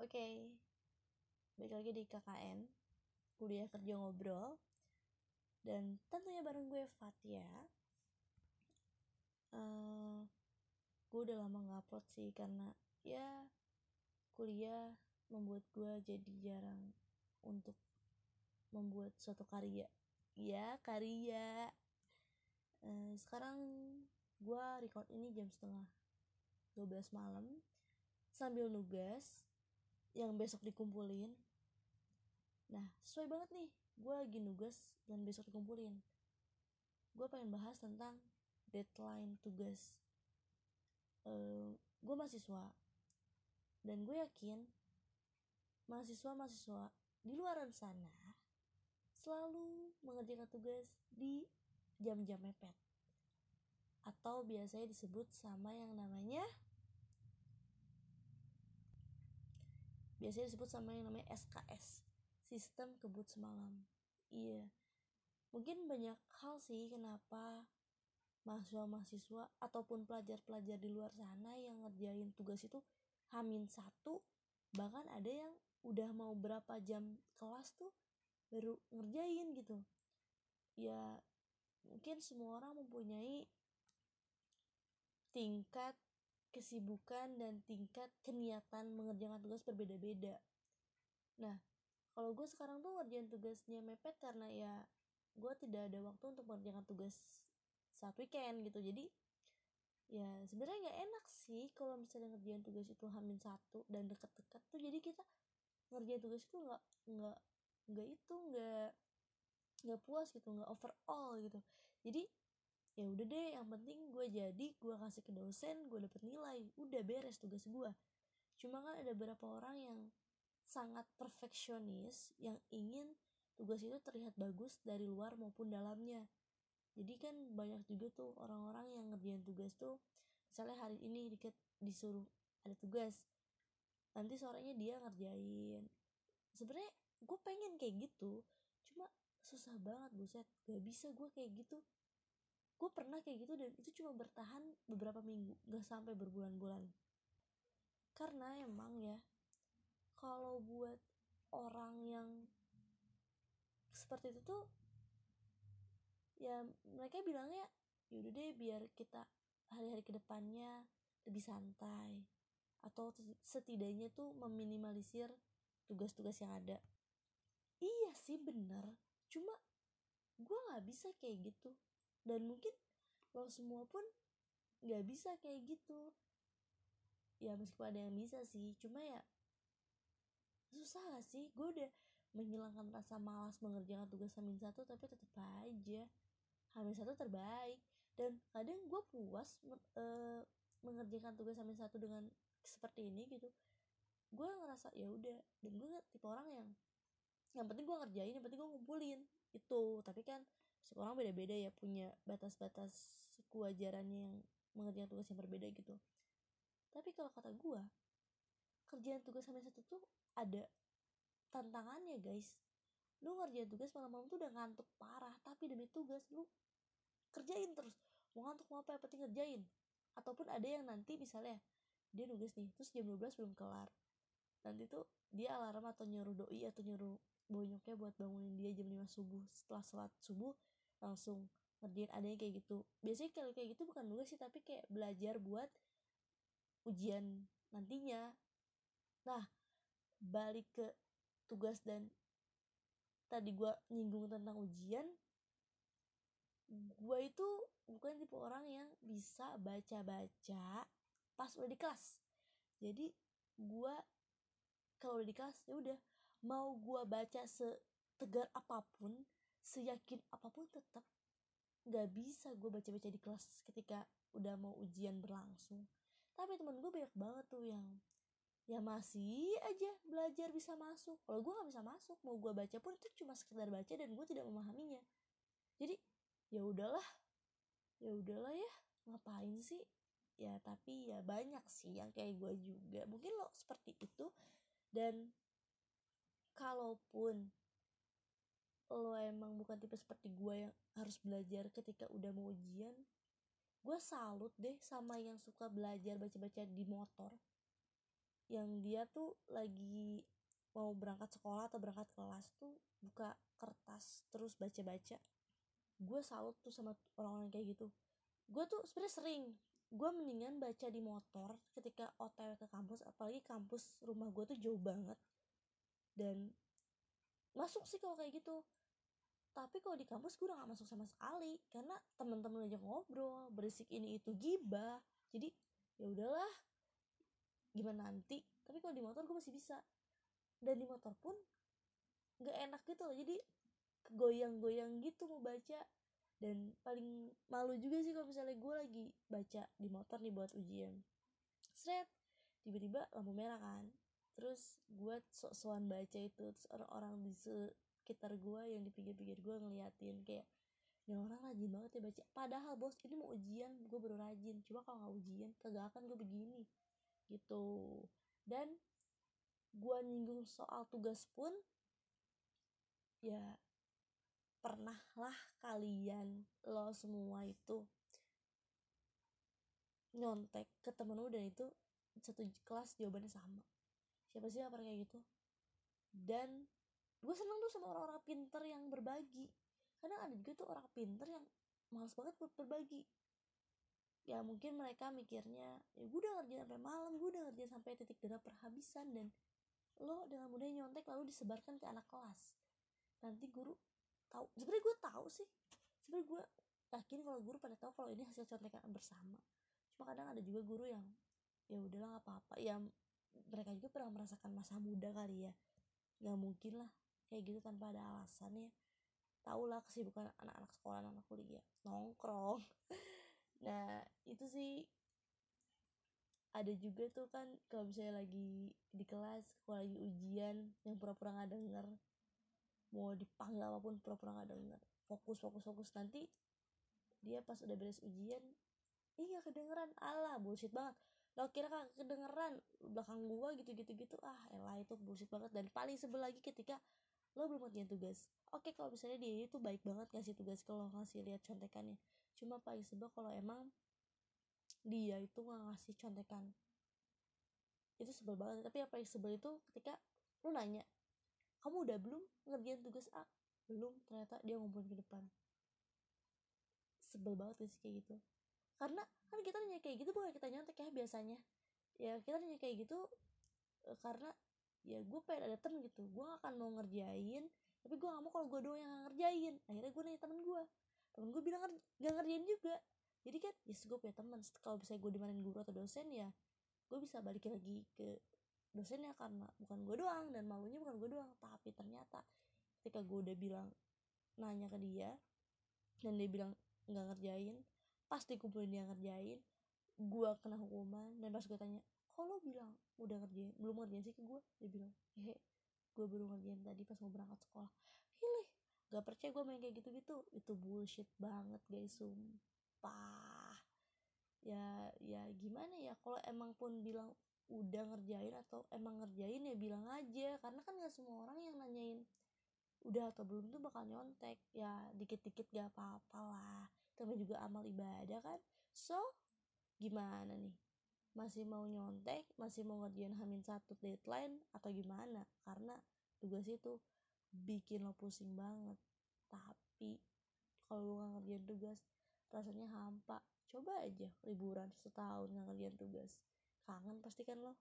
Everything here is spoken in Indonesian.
Oke, balik lagi di KKN, kuliah kerja ngobrol, dan tentunya bareng gue Fatia. Uh, gue udah lama nggak upload sih karena ya kuliah membuat gue jadi jarang untuk membuat suatu karya. Ya karya. Uh, sekarang gue record ini jam setengah 12 malam sambil nugas yang besok dikumpulin. Nah sesuai banget nih gue lagi nugas dan besok dikumpulin. Gue pengen bahas tentang deadline tugas. Uh, gue mahasiswa. Dan gue yakin mahasiswa-mahasiswa di luar sana selalu mengerjakan tugas di jam-jam mepet. Atau biasanya disebut sama yang namanya biasanya disebut sama yang namanya SKS sistem kebut semalam. Iya. Mungkin banyak hal sih kenapa mahasiswa-mahasiswa ataupun pelajar-pelajar di luar sana yang ngerjain tugas itu hamin satu bahkan ada yang udah mau berapa jam kelas tuh baru ngerjain gitu. Ya mungkin semua orang mempunyai tingkat kesibukan dan tingkat keniatan mengerjakan tugas berbeda-beda. Nah, kalau gue sekarang tuh ngerjain tugasnya mepet karena ya gue tidak ada waktu untuk mengerjakan tugas saat weekend gitu. Jadi ya sebenarnya nggak enak sih kalau misalnya ngerjain tugas itu hamin satu dan deket-deket tuh jadi kita ngerjain tugas itu nggak nggak nggak itu nggak nggak puas gitu nggak overall gitu jadi ya udah deh yang penting gue jadi gue kasih ke dosen gue dapet nilai udah beres tugas gue cuma kan ada beberapa orang yang sangat perfeksionis yang ingin tugas itu terlihat bagus dari luar maupun dalamnya. Jadi kan banyak juga tuh orang-orang yang ngerjain tugas tuh misalnya hari ini dikit disuruh ada tugas nanti sorenya dia ngerjain. Sebenarnya gue pengen kayak gitu cuma susah banget buset gak bisa gue kayak gitu gue pernah kayak gitu dan itu cuma bertahan beberapa minggu gak sampai berbulan-bulan. Karena emang ya kalau buat orang yang seperti itu tuh ya mereka bilangnya yaudah deh biar kita hari-hari ke depannya lebih santai atau setidaknya tuh meminimalisir tugas-tugas yang ada. Iya sih bener. Cuma gue nggak bisa kayak gitu dan mungkin lo semua pun nggak bisa kayak gitu. Ya meskipun ada yang bisa sih cuma ya susah gak sih? Gue udah menghilangkan rasa malas mengerjakan tugas Hamin satu tapi tetap aja. Hamin satu terbaik. Dan kadang gue puas e, mengerjakan tugas Hamin satu dengan seperti ini gitu. Gue ngerasa ya udah dan gue tipe orang yang yang penting gue ngerjain yang penting gue ngumpulin itu tapi kan setiap orang beda-beda ya punya batas-batas kewajarannya yang mengerjakan tugas yang berbeda gitu. Tapi kalau kata gue kerjaan tugas sampai satu tuh ada tantangannya guys. Lu ngerjain tugas malam-malam tuh udah ngantuk parah tapi demi tugas lu kerjain terus. Mau ngantuk mau apa yang penting ngerjain. Ataupun ada yang nanti misalnya dia nugas nih terus jam 12 belum kelar. Nanti tuh dia alarm atau nyuruh doi atau nyuruh bonyoknya buat bangunin dia jam 5 subuh. Setelah sholat subuh langsung ngerjain adanya kayak gitu. Biasanya kalau kayak gitu bukan nugas sih tapi kayak belajar buat ujian nantinya. Nah balik ke tugas dan tadi gue nyinggung tentang ujian gue itu bukan tipe orang yang bisa baca-baca pas udah di kelas. Jadi gue kalau udah di kelas ya udah mau gue baca setegar apa pun seyakin apa pun tetap nggak bisa gue baca-baca di kelas ketika udah mau ujian berlangsung. Tapi teman gue banyak banget tuh yang ya masih aja belajar bisa masuk. Kalau gue nggak bisa masuk mau gue baca pun itu cuma sekedar baca dan gue tidak memahaminya. Jadi ya udahlah ya udahlah ya ngapain sih? Ya tapi ya banyak sih yang kayak gue juga. Mungkin lo seperti itu dan kalaupun lo emang bukan tipe seperti gue yang harus belajar ketika udah mau ujian gue salut deh sama yang suka belajar baca-baca di motor. Yang dia tuh lagi mau berangkat sekolah atau berangkat kelas tuh buka kertas terus baca-baca. Gue salut tuh sama orang-orang kayak gitu. Gue tuh sebenarnya sering gue mendingan baca di motor ketika otw ke kampus apalagi kampus rumah gue tuh jauh banget dan masuk sih kalau kayak gitu. Tapi kalau di kampus gue udah gak masuk sama sekali karena temen-temen aja ngobrol berisik ini itu gibah. Jadi ya udahlah gimana nanti? Tapi kalau di motor gue masih bisa. Dan di motor pun nggak enak gitu loh. Jadi kegoyang-goyang gitu mau baca. Dan paling malu juga sih kalau misalnya gue lagi baca di motor nih buat ujian. Seret tiba-tiba lampu merah kan terus gue sok-sokan baca itu terus orang-orang di sekitar gue yang di pinggir-pinggir gue ngeliatin kayak ini orang rajin banget ya baca. Padahal bos ini mau ujian gue baru rajin. Cuma kalau nggak ujian kagak akan gue begini. Gitu. Dan gue nyinggung soal tugas pun ya pernahlah kalian lo semua itu nyontek ke temen lu dan itu satu kelas jawabannya sama siapa sih yang pernah kayak gitu? Dan gue seneng tuh sama orang-orang pinter yang berbagi. Kadang ada juga tuh orang pinter yang males banget buat berbagi. Ya mungkin mereka mikirnya ya gue udah ngerjain sampai malam gue udah ngerjain sampai titik darah perhabisan dan lo dengan mudahnya nyontek lalu disebarkan ke anak kelas. Nanti guru tahu. Sebenarnya gue tahu sih. Sebenarnya gue yakin kalau guru pada tahu kalau ini hasil contekan bersama. Cuma kadang ada juga guru yang ya udahlah nggak apa-apa. Ya mereka juga pernah merasakan masa muda kali ya. Nggak mungkin lah kayak gitu tanpa ada alasan ya. Tau lah kesibukan anak-anak sekolah anak kuliah. Nongkrong. Nah itu sih ada juga tuh kan kalau misalnya lagi di kelas kalau lagi ujian yang pura-pura nggak denger mau dipanggil apa pun pura-pura nggak denger. Fokus fokus fokus. Nanti dia pas udah beres ujian iya kedengeran. Allah bullshit banget lo kira kan kedengeran belakang gua gitu gitu gitu ah elah itu bullshit banget. Dan paling sebel lagi ketika lo belum ngerjain tugas. Oke kalau misalnya dia itu baik banget ngasih tugas kalau ngasih lihat contekannya. Cuma paling sebel kalau emang dia itu nggak ngasih contekan. Itu sebel banget. Tapi yang sebel itu ketika lu nanya kamu udah belum ngerjain tugas A? Belum ternyata dia ngumpulin ke depan. Sebel banget sih kayak gitu karena kan kita nanya kayak gitu bukan kita nyontek ya biasanya. Ya kita nanya kayak gitu e, karena ya gue pengen ada temen gitu. Gue gak akan mau ngerjain tapi gue gak mau kalau gue doang yang ngerjain. Akhirnya gue nanya temen gue temen gue bilang gak ngerjain juga. Jadi kan yes gue punya temen. Kalau bisa gue dimarahin guru atau dosen ya gue bisa balik lagi ke dosennya karena bukan gue doang dan malunya bukan gue doang. Tapi ternyata ketika gue udah bilang nanya ke dia dan dia bilang nggak ngerjain pas dikumpulin dia ngerjain gue kena hukuman dan pas gue tanya kok lo bilang udah ngerjain belum ngerjain sih ke gue dia bilang hehe gue baru ngerjain tadi pas mau berangkat sekolah. Hilih gak percaya gue main kayak gitu-gitu. Itu bullshit banget guys sumpah. Ya ya gimana ya kalau emang pun bilang udah ngerjain atau emang ngerjain ya bilang aja. Karena kan gak semua orang yang nanyain udah atau belum tuh bakal nyontek. Ya dikit-dikit gak apa-apa lah namanya juga amal ibadah kan. So gimana nih? Masih mau nyontek masih mau ngerjain hamin satu deadline atau gimana? Karena tugas itu bikin lo pusing banget. Tapi kalau lo gak ngerjain tugas rasanya hampa. Coba aja liburan setahun nggak ngerjain tugas. Kangen pasti kan lo?